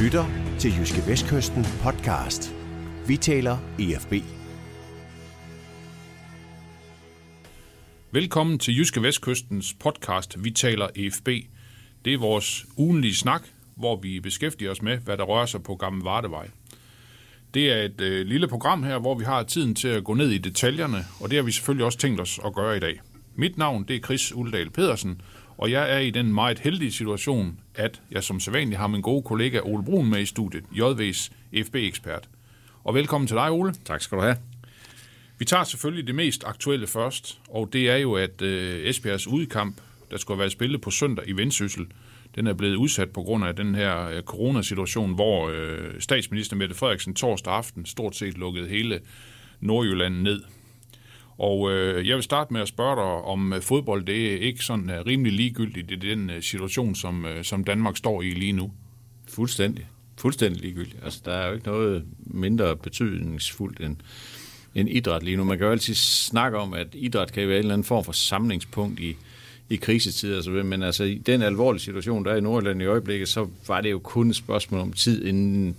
lytter til Jyske Vestkysten podcast. Vi taler EFB. Velkommen til Jyske Vestkystens podcast Vi taler EFB. Det er vores ugenlige snak, hvor vi beskæftiger os med, hvad der rører sig på Gamle Vardevej. Det er et øh, lille program her, hvor vi har tiden til at gå ned i detaljerne, og det har vi selvfølgelig også tænkt os at gøre i dag. Mit navn det er Chris Uldal Pedersen, og jeg er i den meget heldige situation, at jeg som sædvanlig har min gode kollega Ole Brun med i studiet, JV's FB-ekspert. Og velkommen til dig, Ole. Tak skal du have. Vi tager selvfølgelig det mest aktuelle først, og det er jo, at øh, Esbjergs udkamp, der skulle være spillet på søndag i Vendsyssel, den er blevet udsat på grund af den her øh, coronasituation, hvor øh, statsminister Mette Frederiksen torsdag aften stort set lukkede hele Nordjylland ned. Og øh, jeg vil starte med at spørge dig, om øh, fodbold det er ikke sådan er rimelig ligegyldigt i den øh, situation, som, som Danmark står i lige nu. Fuldstændig. Fuldstændig ligegyldigt. Altså, der er jo ikke noget mindre betydningsfuldt end, end idræt lige nu. Man kan jo altid snakke om, at idræt kan være en eller anden form for samlingspunkt i, i krisetider. Så, men altså, i den alvorlige situation, der er i Nordjylland i øjeblikket, så var det jo kun et spørgsmål om tid, inden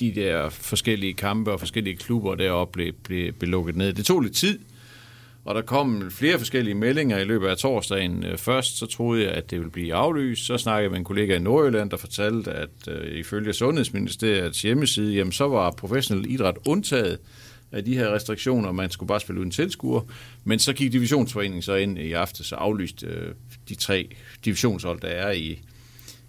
de der forskellige kampe og forskellige klubber deroppe blev, blev, blev lukket ned. Det tog lidt tid, og der kom flere forskellige meldinger i løbet af torsdagen. Øh, først så troede jeg, at det ville blive aflyst. Så snakkede jeg med en kollega i Nordjylland, der fortalte, at øh, ifølge Sundhedsministeriets hjemmeside, jamen, så var professionel idræt undtaget af de her restriktioner. Man skulle bare spille uden tilskuer. Men så gik divisionsforeningen så ind i aften, så aflyste øh, de tre divisionshold, der er i,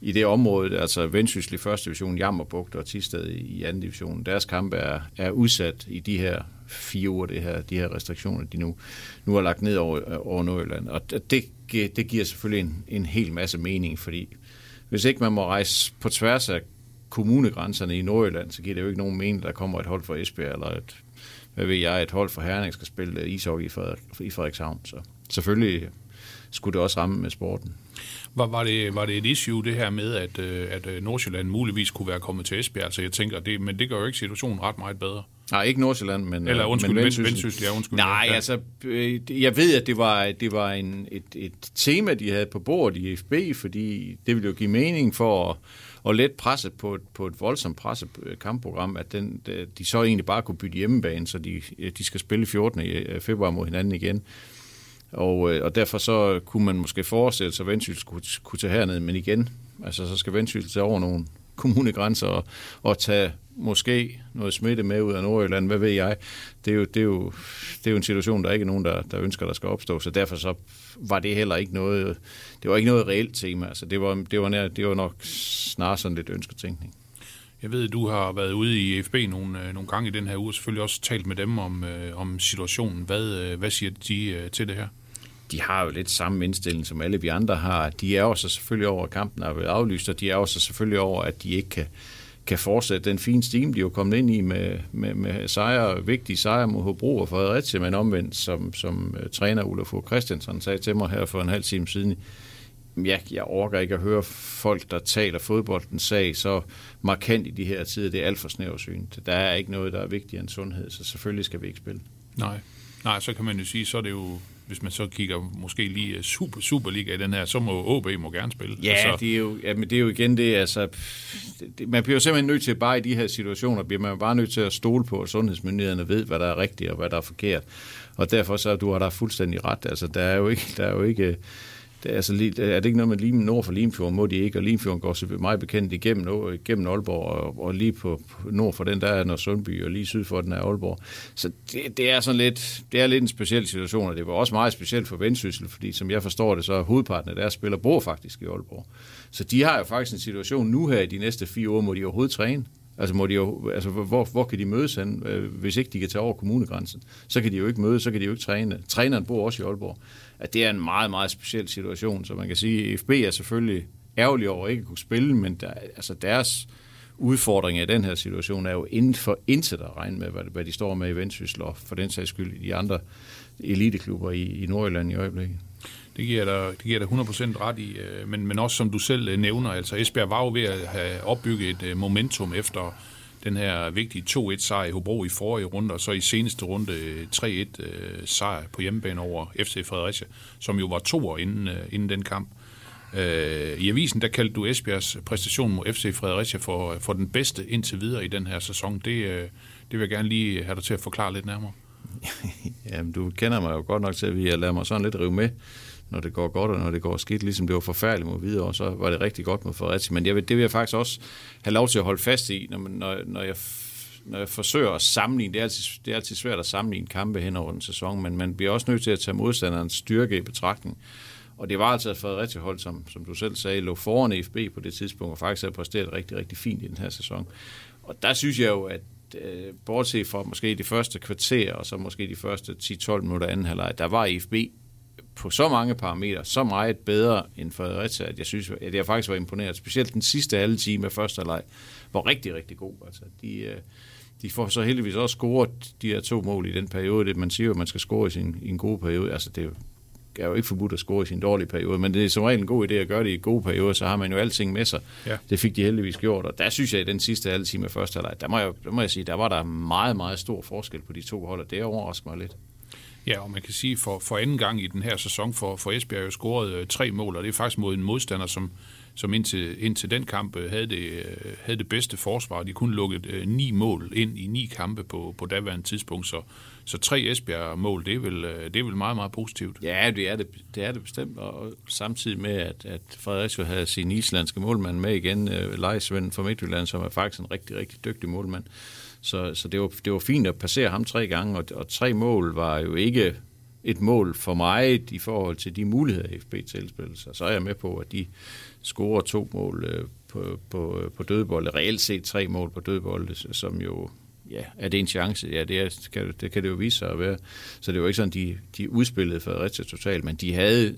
i det område, altså Vendsyssel i første division, Jammerbugt og Tisted i anden division. Deres kampe er, er udsat i de her fire uger, det her, de her restriktioner, de nu, nu har lagt ned over, over Nordjylland. Og det, det giver selvfølgelig en, en hel masse mening, fordi hvis ikke man må rejse på tværs af kommunegrænserne i Nordjylland, så giver det jo ikke nogen mening, der kommer et hold fra Esbjerg, eller et, hvad ved jeg, et hold fra Herning skal spille øh, ishockey i, Frederik, i Frederikshavn. Så selvfølgelig skulle det også ramme med sporten. Var, var, det, var det et issue, det her med, at, øh, at øh, Nordsjælland muligvis kunne være kommet til Esbjerg? Så jeg tænker, det, men det gør jo ikke situationen ret meget bedre. Nej, ikke Nordsjælland, men... Eller undskyld, men Vendsyssel, ja, undskyld. Nej, ja. altså, jeg ved, at det var, det var en, et, et tema, de havde på bordet i FB, fordi det ville jo give mening for at, at let presse på et, på et voldsomt pressekampprogram, at den, de så egentlig bare kunne bytte hjemmebane, så de, de skal spille 14. februar mod hinanden igen. Og, og derfor så kunne man måske forestille sig, at Vendsyssel kunne, kunne tage herned, men igen, altså så skal Vendsyssel tage over nogle kommunegrænser og, og tage måske noget smitte med ud af Nordjylland, hvad ved jeg. Det er jo, det er jo, det er jo en situation, der ikke er nogen, der, der ønsker, der skal opstå, så derfor så var det heller ikke noget, det var ikke noget reelt tema. Altså det, var, det, var nær, det var nok snarere sådan lidt ønsketænkning. Jeg ved, at du har været ude i FB nogle, nogle gange i den her uge, og selvfølgelig også talt med dem om, om situationen. Hvad, hvad siger de til det her? de har jo lidt samme indstilling, som alle vi andre har. De er jo så selvfølgelig over, at kampen er blevet aflyst, og de er jo så selvfølgelig over, at de ikke kan, kan fortsætte den fine stime, de er jo kommet ind i med, med, med sejre, vigtige sejre mod Hobro og Fredericia, men omvendt, som, som øh, træner Ulf Christiansen sagde til mig her for en halv time siden, jeg, jeg orker ikke at høre folk, der taler fodboldens sag så markant i de her tider. Det er alt for snæversynet. Der er ikke noget, der er vigtigere end sundhed, så selvfølgelig skal vi ikke spille. Nej, Nej så kan man jo sige, så er det jo hvis man så kigger måske lige super, Superliga i den her, så må OB må gerne spille. Ja, altså. det, er jo, ja men det er jo igen det, altså, det, man bliver jo simpelthen nødt til, bare i de her situationer, bliver man bare nødt til at stole på, at sundhedsmyndighederne ved, hvad der er rigtigt og hvad der er forkert. Og derfor så, du har der fuldstændig ret. Altså, der er jo ikke, der er jo ikke det er, altså, er det ikke noget med Lim, nord for Limfjorden, må de ikke, og Limfjorden går så meget bekendt igennem, igennem Aalborg, og, og lige på, nord for den, der er Sundby, og lige syd for den er Aalborg. Så det, det, er sådan lidt, det er lidt en speciel situation, og det var også meget specielt for Vendsyssel, fordi som jeg forstår det, så er hovedparten af deres spillere bor faktisk i Aalborg. Så de har jo faktisk en situation nu her i de næste fire år, må de overhovedet træne. Altså, må de jo, altså hvor, hvor kan de mødes hen, øh, hvis ikke de kan tage over kommunegrænsen? Så kan de jo ikke mødes, så kan de jo ikke træne. Træneren bor også i Aalborg at det er en meget, meget speciel situation. Så man kan sige, at FB er selvfølgelig ærgerlig over at ikke kunne spille, men der, altså deres udfordring i den her situation er jo inden for intet at regne med, hvad, hvad de står med i Vendsyssel, og for den sags skyld i de andre eliteklubber i, i Nordjylland i øjeblikket. Det giver dig, det giver dig 100% ret i, øh, men, men også som du selv øh, nævner, altså Esbjerg var jo ved at have opbygget et øh, momentum efter den her vigtige 2-1 sejr i Hobro i forrige runde, og så i seneste runde 3-1-sejr på hjemmebane over FC Fredericia, som jo var to år inden, inden den kamp. Øh, I avisen, der kaldte du Esbjergs præstation mod FC Fredericia for, for den bedste indtil videre i den her sæson. Det, det vil jeg gerne lige have dig til at forklare lidt nærmere. Jamen, du kender mig jo godt nok til, at jeg lader mig sådan lidt rive med, når det går godt og når det går skidt. Ligesom det var forfærdeligt mod videre, så var det rigtig godt mod Fredericia. Men jeg vil, det vil jeg faktisk også have lov til at holde fast i, når, når, når jeg når jeg forsøger at sammenligne, det er, altid, det er altid svært at sammenligne kampe hen over en sæson, men man bliver også nødt til at tage modstanderens styrke i betragtning. Og det var altså et Fredericia hold, som, som du selv sagde, lå foran FB på det tidspunkt, og faktisk har præsteret rigtig, rigtig fint i den her sæson. Og der synes jeg jo, at øh, bortset fra måske de første kvarter, og så måske de første 10-12 minutter anden halvleg, der var FB på så mange parametre, så meget bedre end Fredericia, at jeg synes, at jeg faktisk var imponeret. Specielt den sidste halve time af første halvleg var rigtig, rigtig god. Altså, de, øh, de får så heldigvis også scoret de her to mål i den periode. Det, man siger jo, at man skal score i, sin, i en god periode. Altså, det er jo ikke forbudt at score i sin dårlige periode, men det er som regel en god idé at gøre det i en god periode, så har man jo alting med sig. Ja. Det fik de heldigvis gjort, og der synes jeg, at den sidste halve time af første halvleg, der må jeg, der må jeg sige, der var der meget, meget stor forskel på de to hold, og det overrasker mig lidt. Ja, og man kan sige, for, for anden gang i den her sæson for, for Esbjerg jo scoret øh, tre mål, og det er faktisk mod en modstander, som, som indtil, indtil den kamp øh, havde det, øh, havde det bedste forsvar. De kunne lukket øh, ni mål ind i ni kampe på, på daværende tidspunkt, så, så tre Esbjerg-mål, det er, vel, øh, det er vel meget, meget positivt. Ja, det er det, det, er det bestemt, og samtidig med, at, at Fredericia havde sin islandske målmand med igen, øh, Leisven fra Midtjylland, som er faktisk en rigtig, rigtig dygtig målmand. Så, så det, var, det var fint at passere ham tre gange, og, og tre mål var jo ikke et mål for mig i forhold til de muligheder, FB tilspillede sig. Så er jeg med på, at de scorer to mål øh, på, på, på dødbold, reelt set tre mål på dødbold, som jo ja, er det en chance? Ja, det, er, kan, det kan det jo vise sig at være. Så det var ikke sådan, de, de udspillede Fredericia totalt, men de havde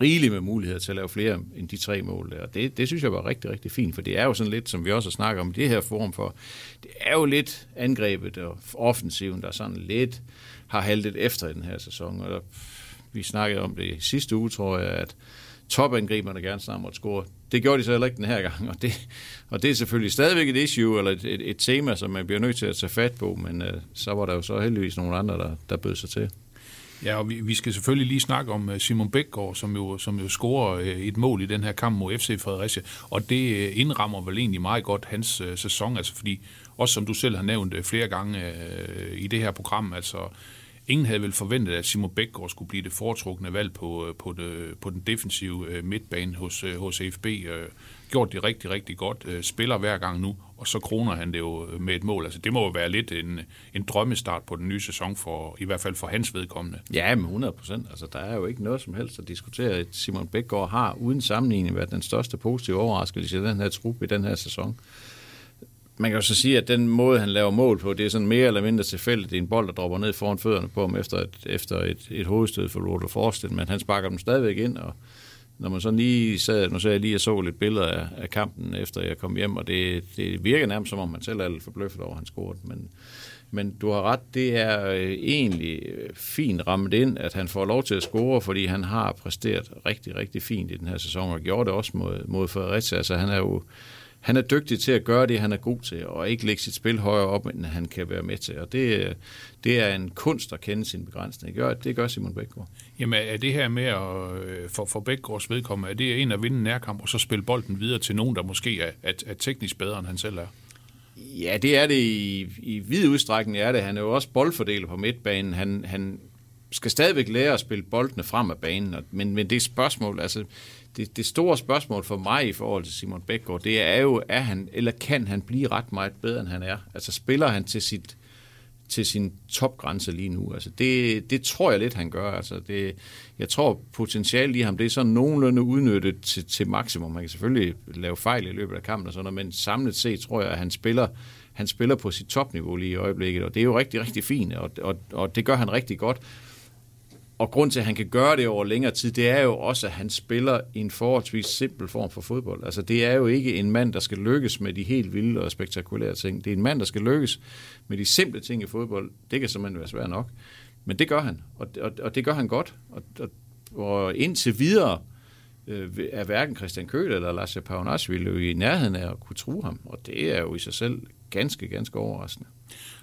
rigeligt med muligheder til at lave flere end de tre mål der. Og Det, det synes jeg var rigtig, rigtig fint, for det er jo sådan lidt, som vi også har snakket om det her forum for, det er jo lidt angrebet og offensiven, der sådan lidt har haltet efter i den her sæson. Og der, vi snakkede om det i sidste uge, tror jeg, at topangriberne gerne snart måtte score. Det gjorde de så heller ikke den her gang, og det, og det er selvfølgelig stadigvæk et issue, eller et, et, et tema, som man bliver nødt til at tage fat på, men øh, så var der jo så heldigvis nogle andre, der, der bød sig til. Ja, og vi, vi skal selvfølgelig lige snakke om øh, Simon Bækgaard, som jo, som jo scorer øh, et mål i den her kamp mod FC Fredericia, og det øh, indrammer vel egentlig meget godt hans øh, sæson, altså fordi, også som du selv har nævnt flere gange øh, i det her program, altså ingen havde vel forventet, at Simon Bækgaard skulle blive det foretrukne valg på, øh, på, det, på den defensive øh, midtbane hos, øh, hos FB. Gjort det rigtig, rigtig godt. Spiller hver gang nu, og så kroner han det jo med et mål. Altså, det må jo være lidt en, en drømmestart på den nye sæson, for, i hvert fald for hans vedkommende. Ja, med 100 procent. Altså, der er jo ikke noget som helst at diskutere. Simon Bækgaard har uden sammenligning været den største positive overraskelse i den her trup i den her sæson. Man kan jo så sige, at den måde, han laver mål på, det er sådan mere eller mindre tilfældigt. Det er en bold, der dropper ned foran fødderne på ham efter et, efter et, et hovedstød for Rodo Forsted, men han sparker dem stadigvæk ind, og når man så lige sad, nu sagde jeg lige, at jeg så lidt billeder af, af kampen, efter jeg kom hjem, og det, det virker nærmest som om, man selv er lidt forbløffet over, at han scorede. Men, men du har ret, det er øh, egentlig øh, fint rammet ind, at han får lov til at score, fordi han har præsteret rigtig, rigtig fint i den her sæson, og gjorde det også mod, mod Fredericia. Altså han er jo han er dygtig til at gøre det, han er god til, og ikke lægge sit spil højere op, end han kan være med til. Og det, det er en kunst at kende sin begrænsning. Det gør, det gør Simon Bækgaard. Jamen er det her med at, øh, for, for Bækgaards vedkommende, er det en at vinde en nærkamp, og så spille bolden videre til nogen, der måske er, er, er teknisk bedre, end han selv er? Ja, det er det i, i vid udstrækning. Er det. Han er jo også boldfordeler på midtbanen. Han, han skal stadigvæk lære at spille boldene frem af banen, men, men det er spørgsmål, altså det, det store spørgsmål for mig i forhold til Simon Bækgaard, det er jo, er han, eller kan han blive ret meget bedre, end han er? Altså spiller han til sit til sin topgrænse lige nu. Altså det, det tror jeg lidt, han gør. Altså det, jeg tror potentialet i ham, det er sådan nogenlunde udnyttet til, til maksimum. Man kan selvfølgelig lave fejl i løbet af kampen og sådan noget, men samlet set tror jeg, at han spiller, han spiller på sit topniveau lige i øjeblikket, og det er jo rigtig, rigtig fint, og, og, og det gør han rigtig godt. Og grund til, at han kan gøre det over længere tid, det er jo også, at han spiller i en forholdsvis simpel form for fodbold. Altså det er jo ikke en mand, der skal lykkes med de helt vilde og spektakulære ting. Det er en mand, der skal lykkes med de simple ting i fodbold. Det kan simpelthen være svært nok. Men det gør han, og, og, og det gør han godt. Og, og, og indtil videre øh, er hverken Christian Køhl eller Lars Paunasvili jo i nærheden af at kunne true ham. Og det er jo i sig selv ganske, ganske overraskende.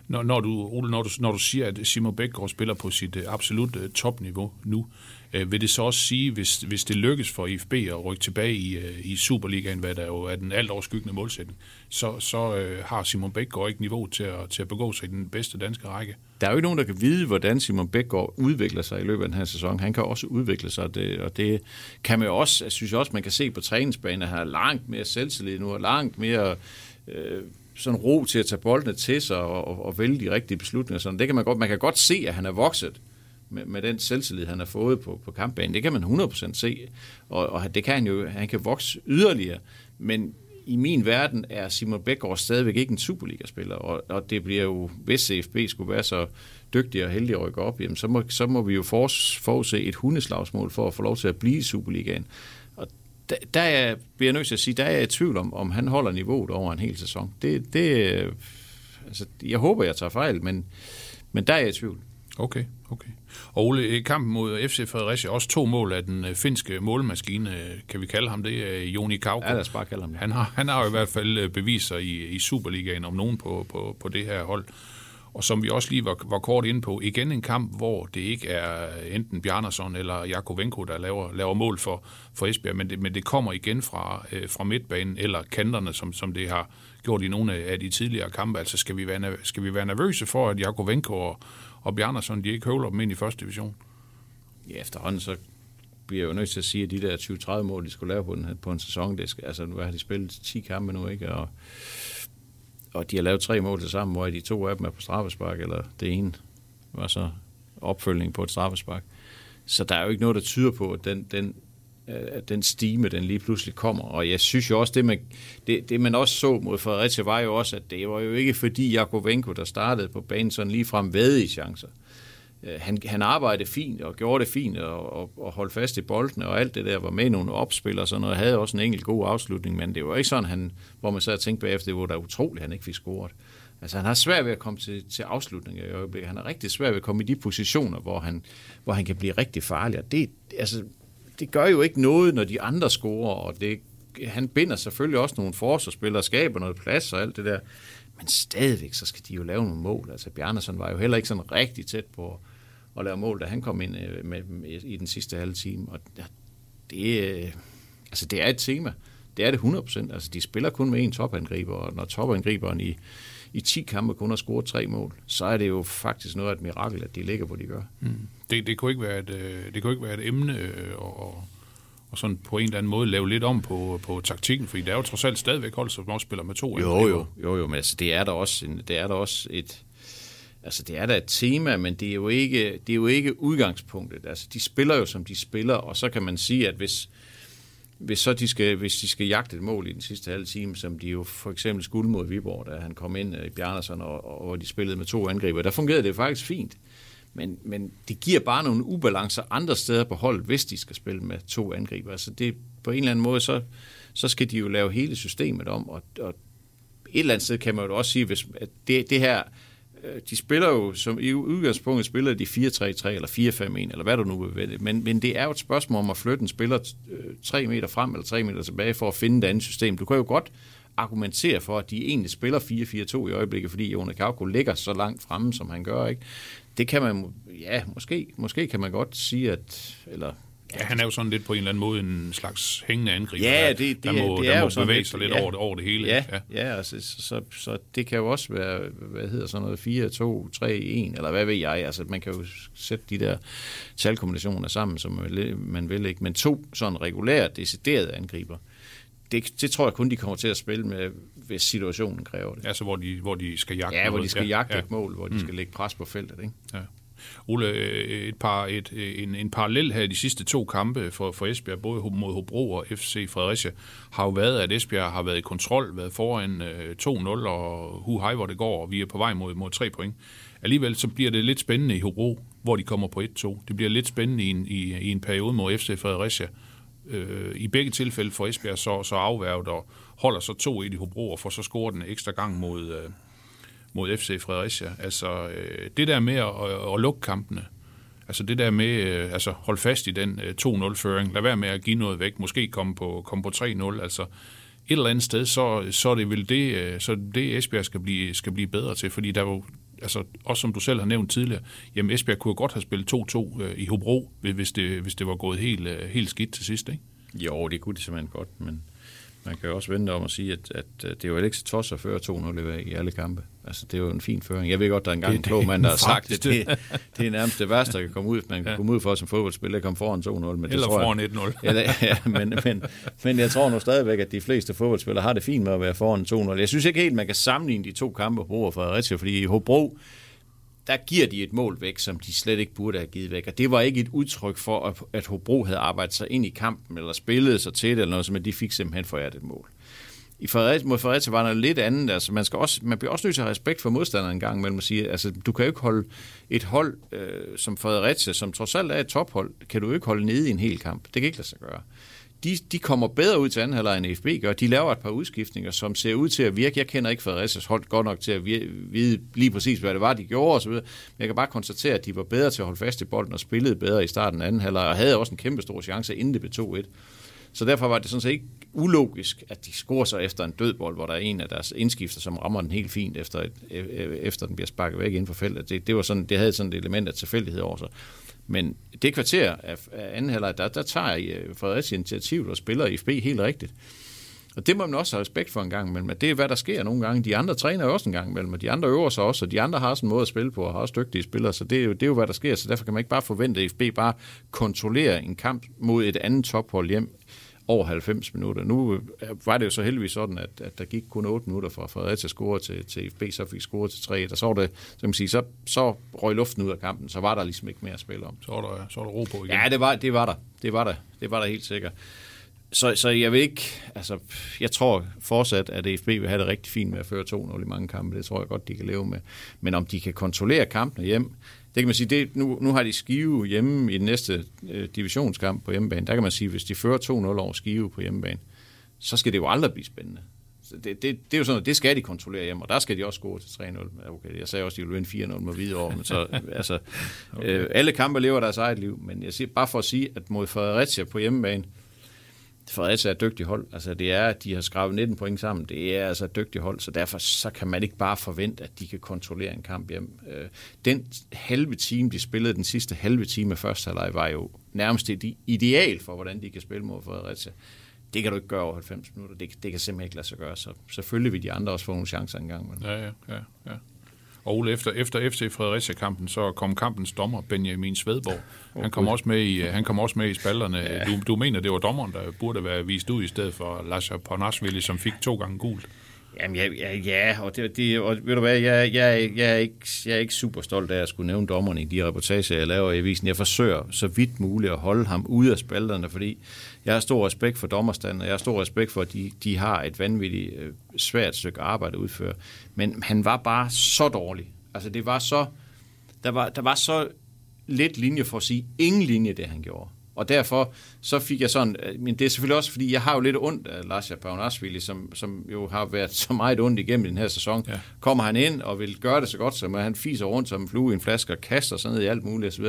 Når, når, du, Ole, når, du, når du siger, at Simon Bækgaard spiller på sit uh, absolut uh, topniveau nu, uh, vil det så også sige, hvis, hvis det lykkes for IFB at rykke tilbage i, uh, i Superligaen, hvad der jo er den alt overskyggende målsætning, så, så uh, har Simon Bækgaard ikke niveau til at, til at begå sig i den bedste danske række? Der er jo ikke nogen, der kan vide, hvordan Simon Bækgaard udvikler sig i løbet af den her sæson. Han kan også udvikle sig, det, og det kan man jo også, jeg synes også, man kan se på træningsbanen, at han er langt mere selvtillid nu, og langt mere øh, sådan ro til at tage boldene til sig og, og, og vælge de rigtige beslutninger. Sådan. Det kan man godt, man kan godt se, at han er vokset med, med den selvtillid, han har fået på, på kampbanen. Det kan man 100% se, og, og det kan han jo, han kan vokse yderligere. Men i min verden er Simon Bækgaard stadigvæk ikke en Superliga-spiller, og, og det bliver jo, hvis CFB skulle være så dygtig og heldig at rykke op, jamen, så, må, så må vi jo forudse et hundeslagsmål for at få lov til at blive i Superligaen der, der er, bliver jeg nødt til at sige, der er jeg i tvivl om, om han holder niveauet over en hel sæson. Det, det, altså, jeg håber, jeg tager fejl, men, men der er jeg i tvivl. Okay, okay. Og Ole, kampen mod FC Fredericia, også to mål af den øh, finske målmaskine, kan vi kalde ham det, Joni Kauko. Ja lad os bare kalde ham det. Han har, han har jo i hvert fald øh, beviser i, i Superligaen om nogen på, på, på det her hold. Og som vi også lige var, var kort inde på, igen en kamp, hvor det ikke er enten Bjarnason eller Jakovenko, der laver, laver mål for, for Esbjerg, men det, men det kommer igen fra, øh, fra midtbanen eller kanterne, som, som det har gjort i nogle af de tidligere kampe. Altså skal vi være, skal vi være nervøse for, at Jakovenko og, og Bjarnason, de ikke høvler dem ind i første division? Ja, efterhånden så bliver jeg jo nødt til at sige, at de der 20-30 mål, de skulle lave på en, på en sæson, det skal, altså nu har de spillet 10 kampe nu, ikke? Og og de har lavet tre mål til sammen, hvor de to af dem er på straffespark, eller det ene var så opfølgning på et straffespark. Så der er jo ikke noget, der tyder på, at den, den, øh, at den stime, den lige pludselig kommer. Og jeg synes jo også, det man, det, det man også så mod Fredericia, var jo også, at det var jo ikke fordi Jakovenko, der startede på banen sådan lige frem ved i chancer. Øh, Øh, han, han arbejdede fint og gjorde det fint og, og, og holdt fast i boldene og alt det der var med i nogle opspil og sådan noget. Havde også en enkelt god afslutning, men det var ikke sådan, han, hvor man så og tænkte bagefter, det var da utroligt, han ikke fik scoret. Altså han har svært ved at komme til, til afslutninger i øjeblikket. Han har rigtig svært ved at komme i de positioner, hvor han, hvor han kan blive rigtig farlig. Og det, altså, det gør jo ikke noget, når de andre scorer, og det, han binder selvfølgelig også nogle forsvarsspillere, skaber noget plads og alt det der. Men stadigvæk, så skal de jo lave nogle mål. Altså Bjarnason var jo heller ikke sådan rigtig tæt på at lave mål, da han kom ind øh, med, med, i den sidste halve time. Og det, øh, altså det er et tema. Det er det 100%. Altså de spiller kun med en topangriber, og når topangriberen i, i 10 kampe kun har scoret tre mål, så er det jo faktisk noget af et mirakel, at de ligger, hvor de gør. Mm. Det, det, kunne ikke være et, det kunne ikke være et emne og, og sådan på en eller anden måde lave lidt om på, på taktikken, fordi der er jo trods alt stadigvæk hold, som også spiller med to. Jo, jo, jo, jo, men altså, det er der også, en, det er der også et, altså det er da et tema, men det er jo ikke, det er jo ikke udgangspunktet. Altså de spiller jo, som de spiller, og så kan man sige, at hvis, hvis, så de skal, hvis de skal jagte et mål i den sidste halve time, som de jo for eksempel skulle mod Viborg, da han kom ind øh, i Bjarnason, og, og og de spillede med to angriber, der fungerede det faktisk fint. Men, men det giver bare nogle ubalancer andre steder på holdet, hvis de skal spille med to angriber. Altså det, på en eller anden måde, så, så skal de jo lave hele systemet om, og, og et eller andet sted kan man jo også sige, hvis at det, det her Øh, de spiller jo, som i udgangspunktet spiller de 4-3-3 eller 4-5-1, eller hvad du nu vil vælge. Men, men det er jo et spørgsmål om at flytte en spiller øh, 3 meter frem eller 3 meter tilbage for at finde et andet system. Du kan jo godt argumentere for, at de egentlig spiller 4-4-2 i øjeblikket, fordi Jonas Kauko ligger så langt fremme, som han gør. Ikke? Det kan man, ja, måske, måske kan man godt sige, at, eller Ja, han er jo sådan lidt på en eller anden måde en slags hængende angriber. Ja, det, det, der må, det der er må jo sådan bevæge lidt, sig lidt ja, over, det, over det hele. Ja, ja. ja altså, så, så, så det kan jo også være, hvad hedder sådan noget, 4, 2, 3, 1, eller hvad ved jeg. Altså, man kan jo sætte de der talkombinationer sammen, som man vil ikke. Men to sådan regulære, deciderede angriber, det, det tror jeg kun, de kommer til at spille med, hvis situationen kræver det. Altså, hvor de, hvor de skal jagte Ja, hvor de skal jagte ja. et mål, hvor de mm. skal lægge pres på feltet. Ikke? Ja. Ole, øh, et par, et, øh, en, en parallel her i de sidste to kampe for, for Esbjerg, både mod Hobro og FC Fredericia, har jo været, at Esbjerg har været i kontrol, været foran øh, 2-0 og hu hej, hvor det går, og vi er på vej mod, mod 3 point. Alligevel så bliver det lidt spændende i Hobro, hvor de kommer på 1-2. Det bliver lidt spændende i en, i, i en periode mod FC Fredericia. Øh, I begge tilfælde får Esbjerg så, så afværget og holder så 2-1 i Hobro og får så scoret den ekstra gang mod, øh, mod FC Fredericia. Altså øh, det der med at, at, at lukke kampene, altså det der med øh, altså holde fast i den øh, 2-0-føring, lad være med at give noget væk, måske komme på, komme på 3-0, altså et eller andet sted, så, så er det vel det, øh, så det Esbjerg skal blive, skal blive bedre til, fordi der var jo altså, også som du selv har nævnt tidligere, jamen Esbjerg kunne godt have spillet 2-2 øh, i Hobro, hvis det, hvis det var gået helt, øh, helt skidt til sidst, ikke? Jo, det kunne de simpelthen godt, men man kan jo også vente om at sige, at, at det er jo ikke så trods at føre 2-0 i alle kampe. Altså, det er jo en fin føring. Jeg ved godt, der er engang en klog mand, der har sagt, at det, det er nærmest det værste, der kan komme ud, man kan ja. komme ud for som fodboldspiller, at komme foran 2-0. Men det Eller tror foran 1-0. ja, ja, men, men, men jeg tror nu stadigvæk, at de fleste fodboldspillere har det fint med at være foran 2-0. Jeg synes ikke helt, man kan sammenligne de to kampe, Hobro og Fredericia, fordi i Hobro, der giver de et mål væk, som de slet ikke burde have givet væk. Og det var ikke et udtryk for, at Hobro havde arbejdet sig ind i kampen, eller spillet sig til det, eller noget, men de fik simpelthen foræret et mål. I Fredericia, mod Fredericia var der lidt andet. Altså, man, skal også, man bliver også nødt til at have respekt for modstanderen en gang imellem at sige, altså, du kan jo ikke holde et hold øh, som Fredericia, som trods alt er et tophold, kan du jo ikke holde nede i en hel kamp. Det kan ikke lade sig gøre de, de kommer bedre ud til anden halvleg end FB gør. De laver et par udskiftninger, som ser ud til at virke. Jeg kender ikke Fredericias hold godt nok til at vide lige præcis, hvad det var, de gjorde osv. Men jeg kan bare konstatere, at de var bedre til at holde fast i bolden og spillede bedre i starten af anden halvleg, og havde også en kæmpe stor chance, inden det blev 2-1. Så derfor var det sådan set ikke ulogisk, at de scorer sig efter en dødbold, hvor der er en af deres indskifter, som rammer den helt fint, efter, et, e-, e-, efter den bliver sparket væk inden for feltet. Det, det, var sådan, det havde sådan et element af tilfældighed over sig. Men det kvarter af, af anden halvleg, der, der tager øh, Fredericia initiativ og spiller IFB FB helt rigtigt. Og det må man også have respekt for en gang imellem. Det er, hvad der sker nogle gange. De andre træner jo også en gang imellem, og de andre øver sig også, og de andre har sådan en måde at spille på, og har også dygtige spillere, så det er, jo, det er jo, hvad der sker. Så derfor kan man ikke bare forvente, at FB bare kontrollerer en kamp mod et andet tophold hjem over 90 minutter. Nu øh, var det jo så heldigvis sådan, at, at der gik kun 8 minutter fra Fredericia score til, til FB, så fik score til 3. Der så, det, så, man sige, så, så røg luften ud af kampen, så var der ligesom ikke mere at spille om. Så var der, så var der ro på igen. Ja, det var, det var der. Det var der. Det var der helt sikkert. Så, så jeg vil ikke, altså, jeg tror fortsat, at FB vil have det rigtig fint med at føre 2-0 i mange kampe. Det tror jeg godt, de kan leve med. Men om de kan kontrollere kampene hjem, det kan man sige, det, nu, nu har de Skive hjemme i den næste øh, divisionskamp på hjemmebane. Der kan man sige, hvis de fører 2-0 over Skive på hjemmebane, så skal det jo aldrig blive spændende. Så det, det, det er jo sådan, det skal de kontrollere hjemme, og der skal de også gå til 3-0. Okay, jeg sagde også, at de vil vinde 4-0 med videre men så, altså, okay. øh, alle kampe lever deres eget liv, men jeg siger bare for at sige, at mod Fredericia på hjemmebane, Fredericia er et dygtigt hold. Altså, det er, at de har skrevet 19 point sammen. Det er altså et dygtigt hold, så derfor så kan man ikke bare forvente, at de kan kontrollere en kamp hjem. Øh, den halve time, de spillede den sidste halve time af første halvleg, var jo nærmest et ideal for, hvordan de kan spille mod Fredericia. Det kan du ikke gøre over 90 minutter. Det, det kan simpelthen ikke lade sig gøre. Så selvfølgelig vil de andre også få nogle chancer engang. Men... Ja, ja, ja, ja. Og Ole, efter, efter FC Fredericia-kampen, så kom kampens dommer, Benjamin Svedborg. Han kom, også med i, han kom også med i spalderne. Ja. Du, du mener, det var dommeren, der burde være vist ud i stedet for Lars Ponasvili, som fik to gange gult? Jamen, ja, ja, ja og, det, det, og ved du hvad, jeg, jeg, jeg, er ikke, jeg er ikke super stolt af at skulle nævne dommeren i de reportager, jeg laver i avisen. Jeg forsøger så vidt muligt at holde ham ude af spalterne, fordi jeg har stor respekt for dommerstanden, og jeg har stor respekt for, at de, de har et vanvittigt øh, svært stykke arbejde at udføre. Men han var bare så dårlig. Altså, det var så... Der var, der var så lidt linje for at sige ingen linje, det han gjorde. Og derfor så fik jeg sådan, øh, men det er selvfølgelig også, fordi jeg har jo lidt ondt af Lars Paunasvili, som, som jo har været så meget ondt igennem den her sæson. Ja. Kommer han ind og vil gøre det så godt som, han fiser rundt som en flue i en flaske og kaster sådan noget i alt muligt osv.,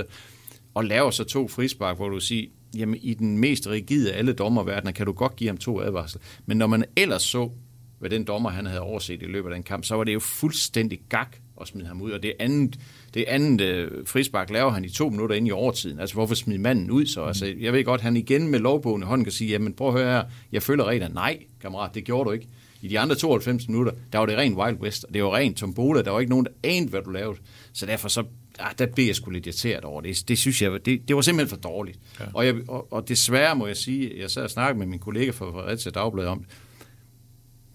og laver så to frispark, hvor du siger, jamen i den mest rigide af alle dommerverdener kan du godt give ham to advarsler. Men når man ellers så, hvad den dommer han havde overset i løbet af den kamp, så var det jo fuldstændig gak at smide ham ud. Og det andet, det andet øh, frispark laver han i to minutter ind i overtiden. Altså, hvorfor smide manden ud så? Altså, jeg ved godt, han igen med lovbogen i hånden kan sige, jamen prøv at høre her, jeg følger reglerne. Nej, kammerat, det gjorde du ikke. I de andre 92 minutter, der var det ren Wild West, og det var ren tombola, der var ikke nogen, der anede, hvad du lavede. Så derfor så, ja, der blev jeg sgu lidt irriteret over det. Det synes jeg, det, det var simpelthen for dårligt. Ja. Og, jeg, og, og, desværre må jeg sige, jeg sad og snakkede med min kollega fra Fredericia Dagblad om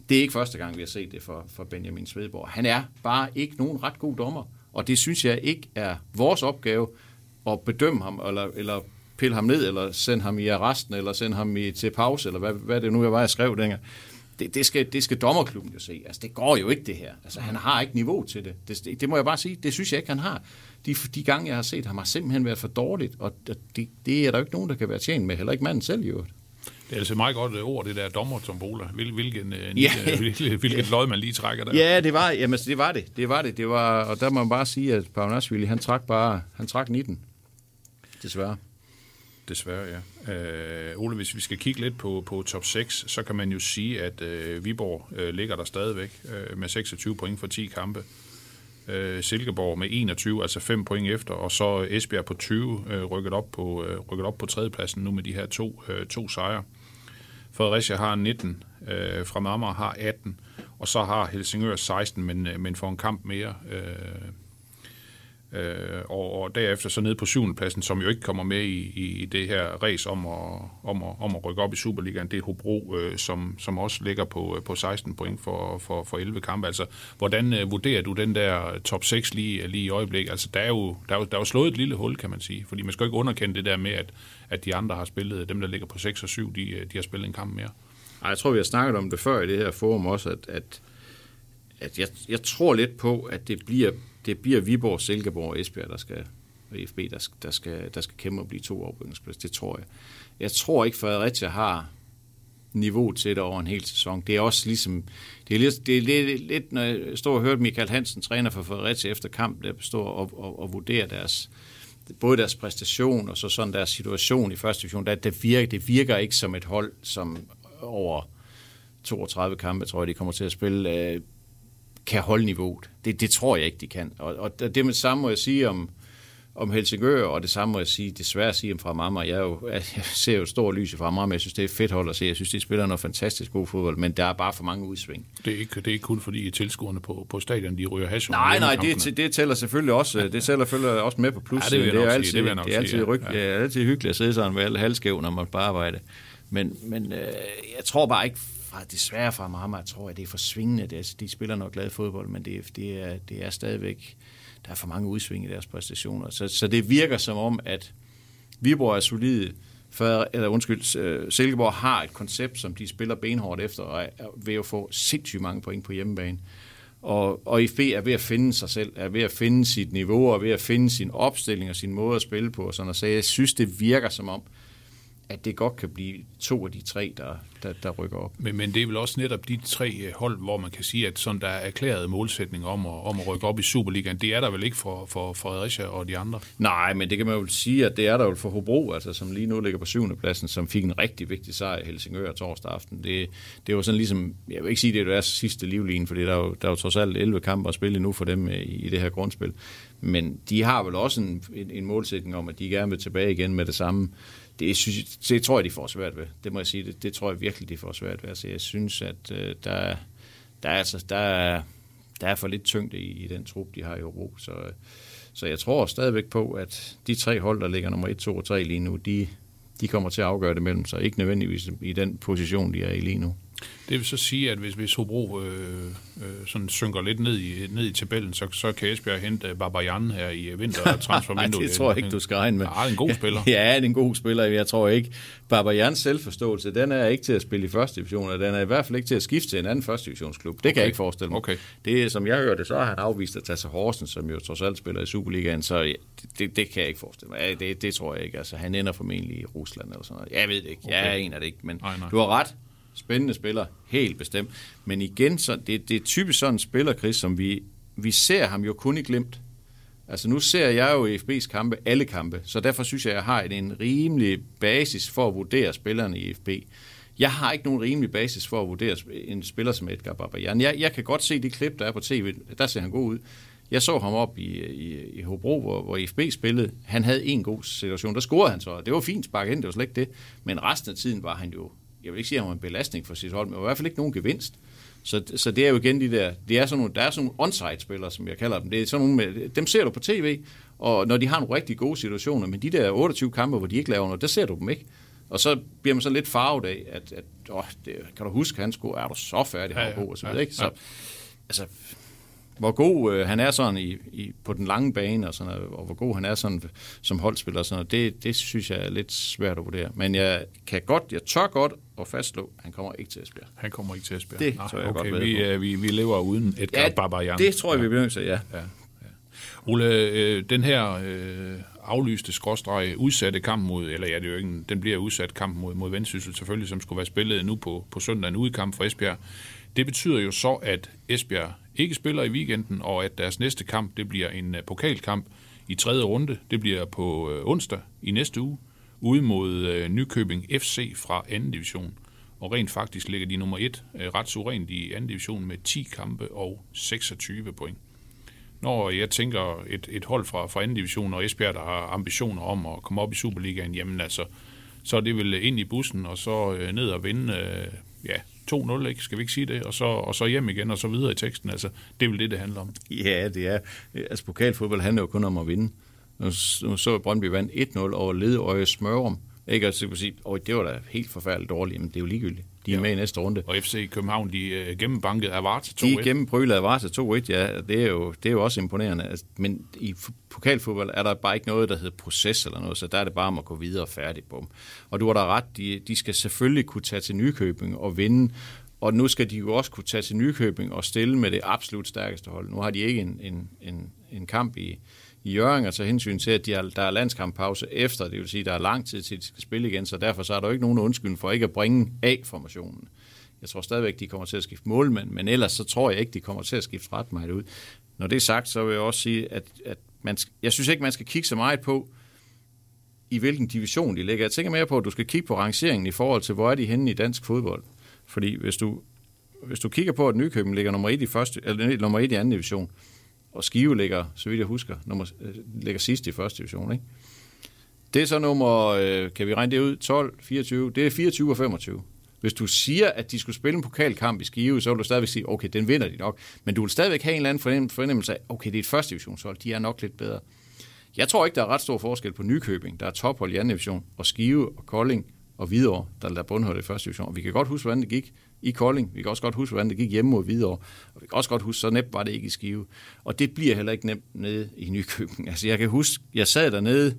det er ikke første gang, vi har set det for, for Benjamin Svedborg. Han er bare ikke nogen ret god dommer, og det synes jeg ikke er vores opgave at bedømme ham, eller, eller pille ham ned, eller sende ham i arresten, eller sende ham i, til pause, eller hvad, hvad det nu jeg var, jeg skrev dengang. Det, det, skal, det skal dommerklubben jo se. Altså, det går jo ikke, det her. Altså, han har ikke niveau til det. det. Det må jeg bare sige. Det synes jeg ikke, han har. De, de gange, jeg har set ham, har simpelthen været for dårligt, og det, det er der jo ikke nogen, der kan være tjent med. Heller ikke manden selv, jo. Det er altså et meget godt ord, det der dommertombola. Hvil, hvilken, øh, ja. hvilken, hvilken lod man lige trækker der. Ja, det var, jamen, det var det. Det var det. det var, og der må man bare sige, at Pavanasvili, han trak bare han trak 19. Desværre. Desværre, ja. Øh, Ole, hvis vi skal kigge lidt på, på top 6, så kan man jo sige, at øh, Viborg øh, ligger der stadigvæk øh, med 26 point for 10 kampe øh, Silkeborg med 21, altså 5 point efter, og så Esbjerg på 20, øh, rykket, op på, øh, rykket op på tredjepladsen nu med de her to, øh, to sejre. Fredericia har 19, øh, fra Amager har 18, og så har Helsingør 16, men, øh, men får en kamp mere. Øh, Øh, og, og derefter så ned på syvende pladsen, som jo ikke kommer med i, i det her race om at, om, at, om at rykke op i Superligaen, det er Hobro, øh, som, som også ligger på, øh, på 16 point for, for, for 11 kampe. Altså, hvordan øh, vurderer du den der top 6 lige, lige i øjeblikket? Altså, der er, jo, der, er jo, der er jo slået et lille hul, kan man sige, fordi man skal jo ikke underkende det der med, at, at de andre har spillet, dem der ligger på 6 og 7, de, øh, de har spillet en kamp mere. Ej, jeg tror, vi har snakket om det før i det her forum også, at, at, at jeg, jeg tror lidt på, at det bliver det bliver Viborg, Silkeborg og Esbjerg, der skal, og FB, der, skal, der, skal, der skal kæmpe og blive to oprykningsplads. Det tror jeg. Jeg tror ikke, Fredericia har niveau til det over en hel sæson. Det er også ligesom, det er lidt, det er lidt, lidt når jeg står og hører Michael Hansen, træner for Fredericia efter kamp, der består og, og, og vurderer deres, både deres præstation og så sådan deres situation i første division, der, det, virker, det virker ikke som et hold, som over 32 kampe, tror jeg, de kommer til at spille, øh, kan holde niveauet. Det, det tror jeg ikke, de kan. Og, og det med samme må jeg sige om, om Helsingør, og det samme må jeg sige, desværre sige om fra Mamma. Jeg, jo, jeg ser jo et stort lys fra Mamma, jeg synes, det er fedt hold at se. Jeg synes, de spiller noget fantastisk god fodbold, men der er bare for mange udsving. Det er ikke, det er ikke kun fordi tilskuerne på, på stadion, de ryger hash. Nej, nej, det, det tæller selvfølgelig også, det tæller selvfølgelig også med på plus. Ja, det, det, er altid, det, det er altid, ryg, ja. det er altid hyggeligt at sidde sådan med alle halvskæv, når man bare arbejder. Men, men øh, jeg tror bare ikke, fra, desværre fra Marmar, tror jeg, det er for svingende. Det de spiller nok glad fodbold, men det, det, er, det er stadigvæk, der er for mange udsving i deres præstationer. Så, så det virker som om, at Viborg er solide, for, eller undskyld, øh, Silkeborg har et koncept, som de spiller benhårdt efter, og er ved at få sindssygt mange point på hjemmebane. Og, og IFB er ved at finde sig selv, er ved at finde sit niveau, og ved at finde sin opstilling og sin måde at spille på. Og sådan, og så jeg synes, det virker som om, at det godt kan blive to af de tre, der, der, der rykker op. Men, men det er vel også netop de tre øh, hold, hvor man kan sige, at sådan der er erklæret målsætning om at, om at rykke op i Superligaen, det er der vel ikke for, for Fredericia og de andre? Nej, men det kan man jo sige, at det er der jo for Hobro, altså, som lige nu ligger på syvende pladsen, som fik en rigtig vigtig sejr i Helsingør torsdag aften. Det, det var sådan ligesom, jeg vil ikke sige, det er deres sidste livline, fordi der er, jo, der er jo trods alt 11 kampe at spille nu for dem i, i det her grundspil. Men de har vel også en, en, en målsætning om, at de gerne vil tilbage igen med det samme det, synes, det tror jeg, de får svært ved. Det må jeg sige. Det, det tror jeg virkelig, de får svært ved. Altså, jeg synes, at øh, der, der, er, altså, der, er, der er for lidt tyngde i, i den trup, de har i Europa. Så, så jeg tror stadigvæk på, at de tre hold, der ligger nummer 1, 2 og 3 lige nu, de, de kommer til at afgøre det mellem sig. Ikke nødvendigvis i den position, de er i lige nu. Det vil så sige, at hvis, hvis Hobro øh, øh, sådan synker lidt ned i, ned i tabellen, så, så kan Esbjerg hente Barbarian her i vintertransfervinduet. Nej, det tror jeg ikke, du skal regne med. Ja, er en god spiller. ja, er en god spiller. Jeg tror ikke, Barbarians selvforståelse, den er ikke til at spille i første division, og den er i hvert fald ikke til at skifte til en anden første divisionsklub. Det okay. kan jeg ikke forestille mig. Okay. Det, som jeg hørte, så har han afvist at tage sig Horsen, som jo trods alt spiller i Superligaen, så det, det, det kan jeg ikke forestille mig. Ja, det, det tror jeg ikke. Altså, han ender formentlig i Rusland eller sådan noget. Jeg ved det ikke. Okay. Jeg er en af det ikke, men nej, nej. du har ret spændende spiller, helt bestemt. Men igen, så det, det er typisk sådan en spiller, Chris, som vi, vi ser ham jo kun i glemt. Altså nu ser jeg jo i FB's kampe, alle kampe, så derfor synes jeg, at jeg har en rimelig basis for at vurdere spillerne i FB. Jeg har ikke nogen rimelig basis for at vurdere en spiller som Edgar Babajan. Jeg, jeg kan godt se de klip, der er på tv, der ser han god ud. Jeg så ham op i, i, i Hobro, hvor, hvor FB spillede. Han havde en god situation. Der scorede han så. Det var fint sparket ind, det var slet ikke det. Men resten af tiden var han jo jeg vil ikke sige, at han var en belastning for sit hold, men i hvert fald ikke nogen gevinst. Så, så det er jo igen de der, det er sådan nogle, der er sådan nogle on-site-spillere, som jeg kalder dem. Det er sådan nogle med, dem ser du på tv, og når de har nogle rigtig gode situationer, men de der 28 kampe, hvor de ikke laver noget, der ser du dem ikke. Og så bliver man så lidt farvet af, at, at åh, det, kan du huske, han skulle, er du så færdig, ja, ja, og så videre, ikke? Så, altså, hvor god øh, han er sådan i, i, på den lange bane, og, sådan, og hvor god han er sådan, som holdspiller, og sådan, det, det synes jeg er lidt svært at vurdere. Men jeg kan godt, jeg tør godt at fastslå, at han kommer ikke til Esbjerg. Han kommer ikke til Esbjerg? Det Nej, tror jeg okay, godt vi, øh, vi, vi lever uden et ja, Barbarian. det tror jeg, ja. vi bliver til, ja. ja. Ole, øh, den her øh, aflyste skråstreg udsatte kamp mod, eller ja, det er jo ikke, den bliver udsat kamp mod, mod Vendsyssel selvfølgelig, som skulle være spillet nu på, på søndag, en udkamp for Esbjerg. Det betyder jo så, at Esbjerg ikke spiller i weekenden, og at deres næste kamp, det bliver en øh, pokalkamp i tredje runde. Det bliver på øh, onsdag i næste uge, ude mod øh, Nykøbing FC fra anden division. Og rent faktisk ligger de nummer 1 ret suverænt i anden division med 10 kampe og 26 point. når jeg tænker et, et hold fra, fra anden division og Esbjerg, der har ambitioner om at komme op i Superligaen, jamen altså, så er det vel ind i bussen, og så ned og vinde, ja, 2-0, ikke? Skal vi ikke sige det? Og så, og så hjem igen, og så videre i teksten. Altså, det er vel det, det handler om. Ja, det er. Altså, pokalfodbold handler jo kun om at vinde. Nu, så Brøndby vandt 1-0 over Ledøje Smørum. Ikke altså, at sige, oh, det var da helt forfærdeligt dårligt, men det er jo ligegyldigt. De er ja. med i næste runde. Og FC København, de øh, gennembankede Avarta 2-1. De gennembrylede Avarta 2-1, ja. Det er, jo, det er jo også imponerende. Altså, men i pokalfodbold er der bare ikke noget, der hedder proces eller noget, så der er det bare om at gå videre og færdig. Bum. Og du har da ret, de, de skal selvfølgelig kunne tage til Nykøbing og vinde, og nu skal de jo også kunne tage til Nykøbing og stille med det absolut stærkeste hold. Nu har de ikke en, en, en, en kamp i, i Jørgen, og tage hensyn til, at de har, der er landskamppause efter, det vil sige, at der er lang tid til, at de skal spille igen, så derfor så er der jo ikke nogen undskyldning for ikke at bringe A-formationen. Jeg tror stadigvæk, de kommer til at skifte målmænd, men ellers så tror jeg ikke, de kommer til at skifte ret meget ud. Når det er sagt, så vil jeg også sige, at, at man, jeg synes ikke, man skal kigge så meget på, i hvilken division de ligger. Jeg tænker mere på, at du skal kigge på rangeringen i forhold til, hvor er de henne i dansk fodbold. Fordi hvis du, hvis du kigger på, at Nykøben ligger nummer 1 i, første, eller nummer 1 i anden division, og Skive ligger, så vidt jeg husker, nummer, øh, ligger sidst i første division. Ikke? Det er så nummer, øh, kan vi regne det ud, 12, 24, det er 24 og 25. Hvis du siger, at de skulle spille en pokalkamp i Skive, så vil du stadigvæk sige, okay, den vinder de nok. Men du vil stadigvæk have en eller anden fornemmelse af, okay, det er et første divisionshold, de er nok lidt bedre. Jeg tror ikke, der er ret stor forskel på Nykøbing, der er tophold i anden division, og Skive og Kolding og Hvidovre, der lader bundholdet i første division. Og vi kan godt huske, hvordan det gik i Kolding. Vi kan også godt huske, hvordan det gik hjemme mod Hvidovre. Og vi kan også godt huske, så nemt var det ikke i Skive. Og det bliver heller ikke nemt nede i Nykøbing. Altså jeg kan huske, jeg sad dernede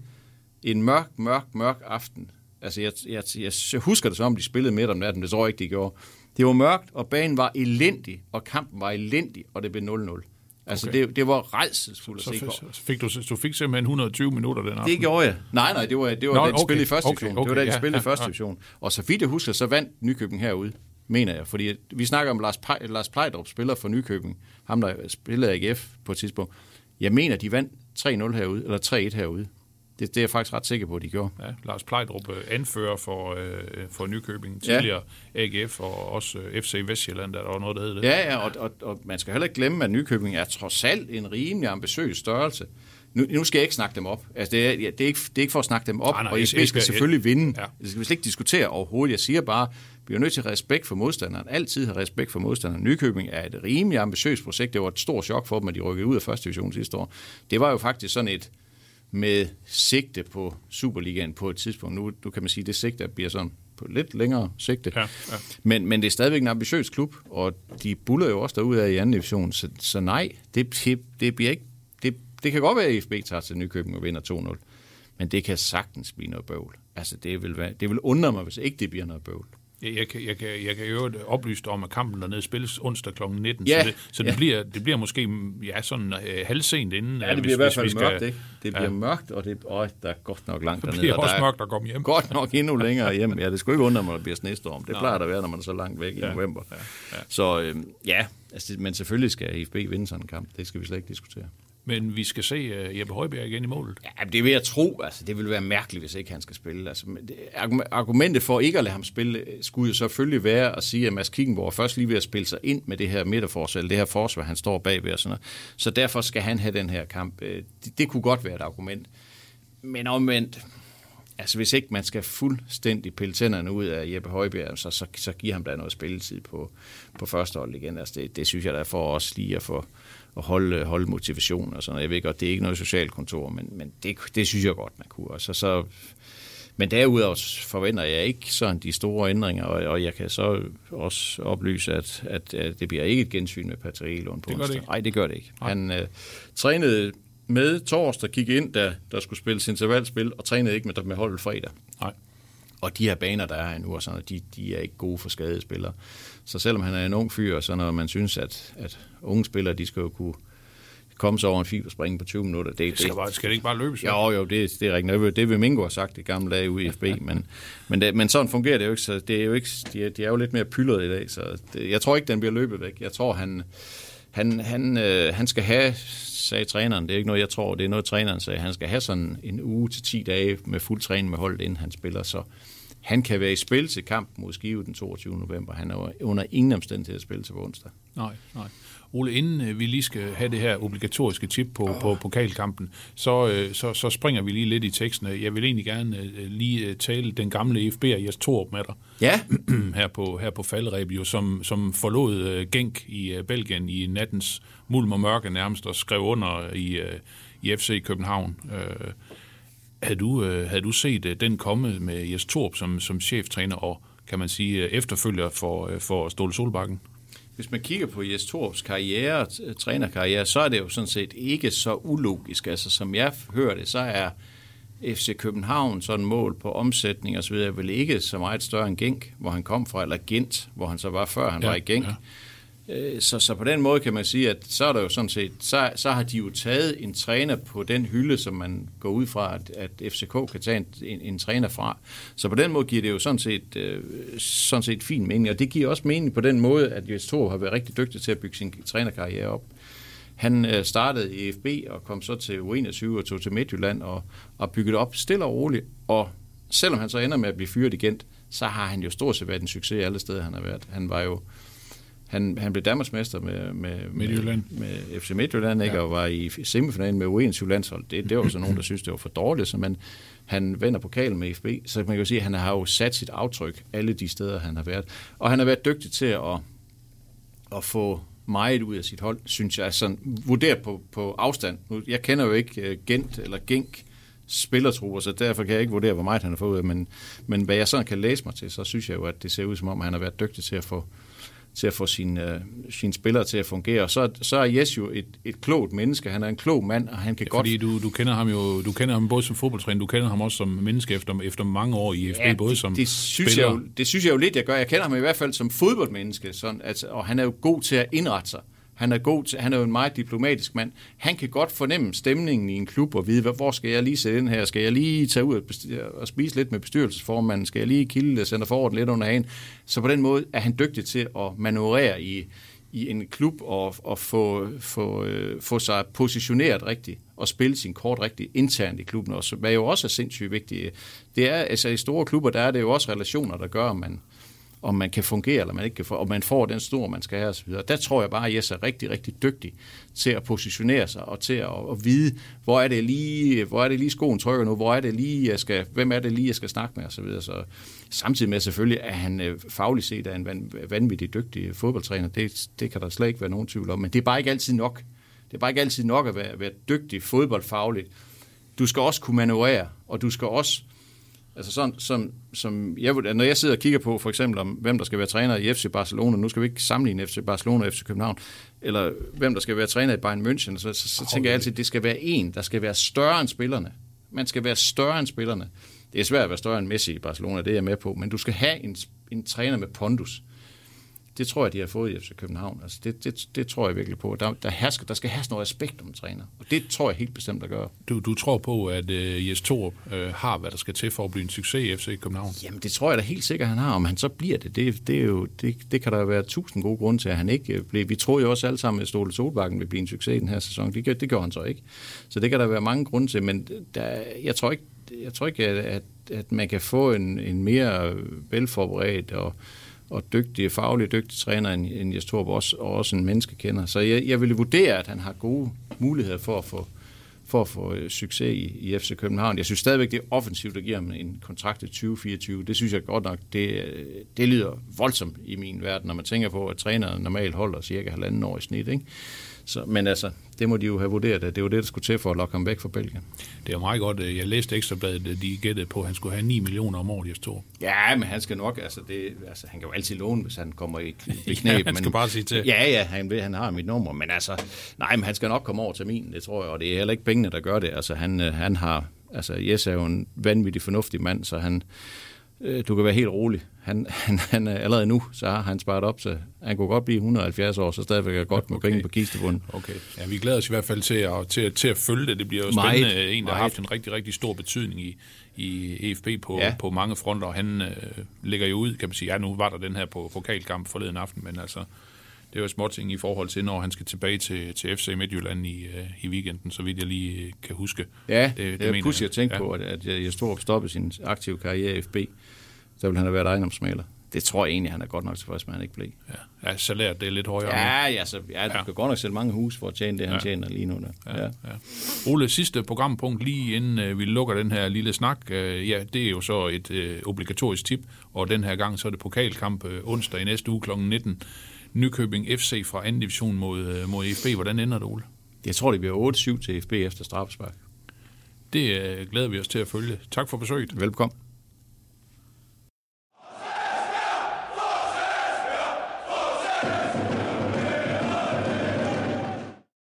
en mørk, mørk, mørk aften. Altså jeg, jeg, jeg, jeg husker det som om, de spillede midt om natten. Det tror jeg ikke, de gjorde. Det var mørkt, og banen var elendig, og kampen var elendig, og det blev 0-0. Altså, okay. det, det var redselsfuldt at se på. Så fik du, du fik simpelthen 120 minutter den aften? Det gjorde jeg. Nej, nej, det var, det var Nå, da de okay, spillede i første okay, division. Okay, det var da de ja, spillede i første ja, division. Og så vidt jeg husker, så vandt Nykøbing herude, mener jeg. Fordi vi snakker om Lars, Pe- Lars Plejdrup, spiller for Nykøbing. Ham, der spillede AGF på et tidspunkt. Jeg mener, de vandt 3-0 herude, eller 3-1 herude. Det, det er jeg faktisk ret sikker på, at de gjorde. Ja, Lars Plejdrup øh, anfører for, øh, for Nykøbing, tidligere ja. AGF og også øh, FC Vestjylland, der var noget, der hed det. Ja, ja og, og, og man skal heller ikke glemme, at Nykøbing er trods alt en rimelig ambitiøs størrelse. Nu, nu skal jeg ikke snakke dem op. Altså, det, er, ja, det, er ikke, det er ikke for at snakke dem op, nej, nej, og ISB skal selvfølgelig vinde. Ja. Det skal vi slet ikke diskutere overhovedet. Jeg siger bare, vi er nødt til respekt for modstanderen. Altid have respekt for modstanderen. Nykøbing er et rimelig ambitiøst projekt. Det var et stort chok for dem, at de rykkede ud af første division sidste år. Det var jo faktisk sådan et, med sigte på Superligaen på et tidspunkt. Nu, nu kan man sige, at det sigte bliver sådan på lidt længere sigte. Ja, ja. Men, men det er stadigvæk en ambitiøs klub, og de buller jo også derude af i anden division, så, så nej, det, det, det bliver ikke... Det, det kan godt være, at IFB tager til Nykøbing og vinder 2-0, men det kan sagtens blive noget bøvl. Altså, det vil, være, det vil undre mig, hvis ikke det bliver noget bøvl. Jeg kan, jeg, kan, jeg kan jo oplyse dig om, at kampen dernede spilles onsdag kl. 19, ja, så, det, så det, ja. bliver, det bliver måske ja, sådan uh, halvsent inden. Ja, det bliver hvis, i hvert fald mørkt, ikke? Det bliver ja. mørkt, og det, åh, der er godt nok langt dernede. Det bliver også der mørkt at komme hjem. Godt nok endnu længere hjem. Ja, det skulle ikke undre mig, at der bliver snestorm. Det Nej. plejer der at være, når man er så langt væk ja. i november. Ja. Ja. Så øh, ja, altså, men selvfølgelig skal IFB vinde sådan en kamp. Det skal vi slet ikke diskutere. Men vi skal se uh, Jeppe Højbjerg igen i målet. Ja, det vil jeg tro. Altså, det vil være mærkeligt, hvis ikke han skal spille. Altså, det, argumentet for ikke at lade ham spille, øh, skulle jo selvfølgelig være at sige, at Mads Kickenborg først lige ved at spille sig ind med det her midterforsvar, eller det her forsvar, han står bagved og sådan noget. Så derfor skal han have den her kamp. Øh, det, det kunne godt være et argument. Men omvendt, altså hvis ikke man skal fuldstændig pille tænderne ud af Jeppe Højbjerg, så, så, så giver ham da noget spilletid på, på første hold igen. Altså det, det synes jeg, der er for os lige at få, at holde, holde motivation og sådan noget. Jeg ved godt, det er ikke noget socialkontor, men, men det, det synes jeg godt, man kunne. Og så, så, men derudover forventer jeg ikke sådan de store ændringer, og, og jeg kan så også oplyse, at, at, at det bliver ikke et gensyn med Patrick Lund på det onsdag. Nej, det gør det ikke. Nej. Han øh, trænede med torsdag, gik ind, da der skulle spilles intervalspil, og trænede ikke med, med holdet fredag. Nej. Og de her baner, der er nu, og sådan, de, de er ikke gode for skadespillere. Så selvom han er en ung fyr, så når man synes, at, at unge spillere, de skal jo kunne komme sig over en fiberspring på 20 minutter. Det, det, skal, bare, skal det ikke bare løbes? Jo, jo, det, det er rigtigt. Det vil Mingo have sagt det gamle dage ude i FB, men, men, det, men sådan fungerer det jo ikke. Så det er jo ikke de, er, de er jo lidt mere pyldet i dag, så det, jeg tror ikke, den bliver løbet væk. Jeg tror, han, han, han, øh, han skal have, sagde træneren, det er ikke noget, jeg tror, det er noget, træneren sagde, han skal have sådan en uge til 10 dage med fuld træning med holdet, inden han spiller, så han kan være i spil til kamp mod Skive den 22. november. Han er under ingen omstændighed at spille til onsdag. Nej, nej. Ole, inden øh, vi lige skal have det her obligatoriske tip på, oh. på pokalkampen, så, øh, så, så springer vi lige lidt i teksten. Jeg vil egentlig gerne øh, lige tale den gamle FB'er Jes Torup med dig. Ja. her på, her på Falderæb, jo, som, som forlod Genk i Belgien i nattens mulm og mørke nærmest, og skrev under i, i FC København. Havde du, havde du set den komme med Jes Torup som, som cheftræner og, kan man sige, efterfølger for, for Ståle Solbakken? hvis man kigger på Jes Torps karriere, trænerkarriere, så er det jo sådan set ikke så ulogisk. Altså, som jeg hører det, så er FC København sådan mål på omsætning og så videre, vel ikke så meget større end Genk, hvor han kom fra, eller Gent, hvor han så var før han ja, var i Genk. Ja. Øh, så, så på den måde kan man sige, at så er der jo sådan set, så, så har de jo taget en træner på den hylde, som man går ud fra, at, at FCK kan tage en, en, en træner fra. Så på den måde giver det jo sådan set, øh, sådan set fin mening, og det giver også mening på den måde, at Jes Thor har været rigtig dygtig til at bygge sin trænerkarriere op. Han øh, startede i FB og kom så til U21 og tog til Midtjylland og, og byggede op stille og roligt, og selvom han så ender med at blive fyret igen, så har han jo stort set været en succes alle steder, han har været. Han var jo han, han blev Danmarksmester med, med, Midtjylland. med, med FC Midtjylland, ikke? Ja. og var i semifinalen med U21 landshold. Det, det var så nogen, der synes, det var for dårligt, så man, han vender pokalen med FB, så man kan jo sige, at han har jo sat sit aftryk alle de steder, han har været. Og han har været dygtig til at, at få meget ud af sit hold, synes jeg. Sådan, vurderet på, på afstand. Jeg kender jo ikke uh, Gent eller Genk, spillertrupper, så derfor kan jeg ikke vurdere, hvor meget han har fået ud af, men, men hvad jeg sådan kan læse mig til, så synes jeg jo, at det ser ud som om, han har været dygtig til at få, til at få sine, øh, sine spillere til at fungere. Så, så er Jes jo et, et klogt menneske. Han er en klog mand, og han kan ja, godt... Fordi du, du kender ham jo du kender ham både som fodboldtræner, du kender ham også som menneske efter, efter mange år i FB, ja, både som det synes spiller. Jeg jo, det synes jeg jo lidt, jeg gør. Jeg kender ham i hvert fald som fodboldmenneske, sådan, altså, og han er jo god til at indrette sig. Han er, god til, han er jo en meget diplomatisk mand. Han kan godt fornemme stemningen i en klub og vide, hvor skal jeg lige sætte ind her? Skal jeg lige tage ud og spise lidt med bestyrelsesformanden? Skal jeg lige kilde center forward lidt under hagen? Så på den måde er han dygtig til at manøvrere i, i en klub og, og få, få, øh, få sig positioneret rigtigt og spille sin kort rigtigt internt i klubben også, hvad jo også er sindssygt vigtigt. Det er, altså i store klubber, der er det jo også relationer, der gør, at man, om man kan fungere, eller man ikke kan få, om man får den stor, man skal have osv. Der tror jeg bare, at Jes er rigtig, rigtig dygtig til at positionere sig, og til at, at vide, hvor er det lige, hvor er det lige skoen trykker nu, hvor er det lige, jeg skal, hvem er det lige, jeg skal snakke med osv. Så, så samtidig med selvfølgelig, at han øh, fagligt set er en vanvittig dygtig fodboldtræner, det, det kan der slet ikke være nogen tvivl om, men det er bare ikke altid nok. Det er bare ikke altid nok at være, være dygtig fodboldfagligt. Du skal også kunne manøvrere, og du skal også Altså sådan, som, som jeg, når jeg sidder og kigger på for eksempel om, hvem der skal være træner i FC Barcelona, nu skal vi ikke sammenligne FC Barcelona og FC København, eller hvem der skal være træner i Bayern München, så, så, så tænker jeg altid, at det skal være en, der skal være større end spillerne. Man skal være større end spillerne. Det er svært at være større end Messi i Barcelona, det er jeg med på, men du skal have en, en træner med pondus det tror jeg, de har fået i FC København. Altså det, det, det tror jeg virkelig på. Der, der, hersker, der skal have noget respekt om træner, og det tror jeg helt bestemt at gøre. Du, du tror på, at uh, Jes Torup uh, har, hvad der skal til for at blive en succes i FC København? Jamen det tror jeg da helt sikkert, han har. Om han så bliver det, det, det, er jo, det, det kan der være tusind gode grunde til, at han ikke bliver. Vi tror jo også alle sammen, at Ståle Solbakken vil blive en succes i den her sæson. Det, det gør han så ikke. Så det kan der være mange grunde til, men der, jeg tror ikke, jeg tror ikke at, at, at man kan få en, en mere velforberedt og og dygtige, faglige dygtige træner end, end Jes Torp, også, og også en menneskekender. Så jeg, jeg vil vurdere, at han har gode muligheder for at få, for at få øh, succes i, i FC København. Jeg synes stadigvæk, det er offensivt at give ham en kontrakt til 2024. Det synes jeg godt nok, det, øh, det lyder voldsomt i min verden, når man tænker på, at træneren normalt holder cirka halvanden år i snit. Ikke? Så, men altså, det må de jo have vurderet, at det var det, der skulle til for at lokke ham væk fra Belgien. Det er meget godt. Jeg læste ekstrabladet, at de gættede på, at han skulle have 9 millioner om året i Stor. Ja, men han skal nok, altså, det, altså han kan jo altid låne, hvis han kommer i, i knæ. ja, han skal men, bare sige til. Ja, ja, han, ved, han har mit nummer, men altså, nej, men han skal nok komme over til min, det tror jeg, og det er heller ikke pengene, der gør det. Altså, han, øh, han har, altså, Jes er jo en vanvittig fornuftig mand, så han, øh, du kan være helt rolig han, han, han allerede nu, så har han sparet op, så han kunne godt blive 170 år, så stadigvæk er godt med okay. penge på kistebunden. Okay. Ja, vi glæder os i hvert fald til at, til, til at følge det. Det bliver jo spændende. Meget, en, der meget. har haft en rigtig, rigtig stor betydning i, i EFB på, ja. på mange fronter. Han øh, ligger jo ud, kan man sige, ja, nu var der den her på pokalkamp forleden aften, men altså, det er jo småting i forhold til, når han skal tilbage til, til FC Midtjylland i, uh, i weekenden, så vidt jeg lige kan huske. Ja, det, det, det er pudsigt at tænke ja. på, at, at jeg, jeg stod op stoppe sin aktive karriere i FB så ville han have været ejendomsmaler. Det, det tror jeg egentlig, han er godt nok tilfreds med, at han ikke blev. Ja, ja salæret det er lidt højere. Ja, ja, så, ja, du Ja. kan godt nok sælge mange hus for at tjene det, han Ja. tjener lige nu. Der. Ja. Ja. Ja. Ole, sidste programpunkt lige inden øh, vi lukker den her lille snak. Øh, ja, det er jo så et øh, obligatorisk tip, og den her gang så er det pokalkamp øh, onsdag i næste uge kl. 19. Nykøbing FC fra 2. division mod, øh, mod EFB. Hvordan ender det, Ole? Jeg tror, det bliver 8-7 til FB efter straffespark. Det øh, glæder vi os til at følge. Tak for besøget. Velkommen.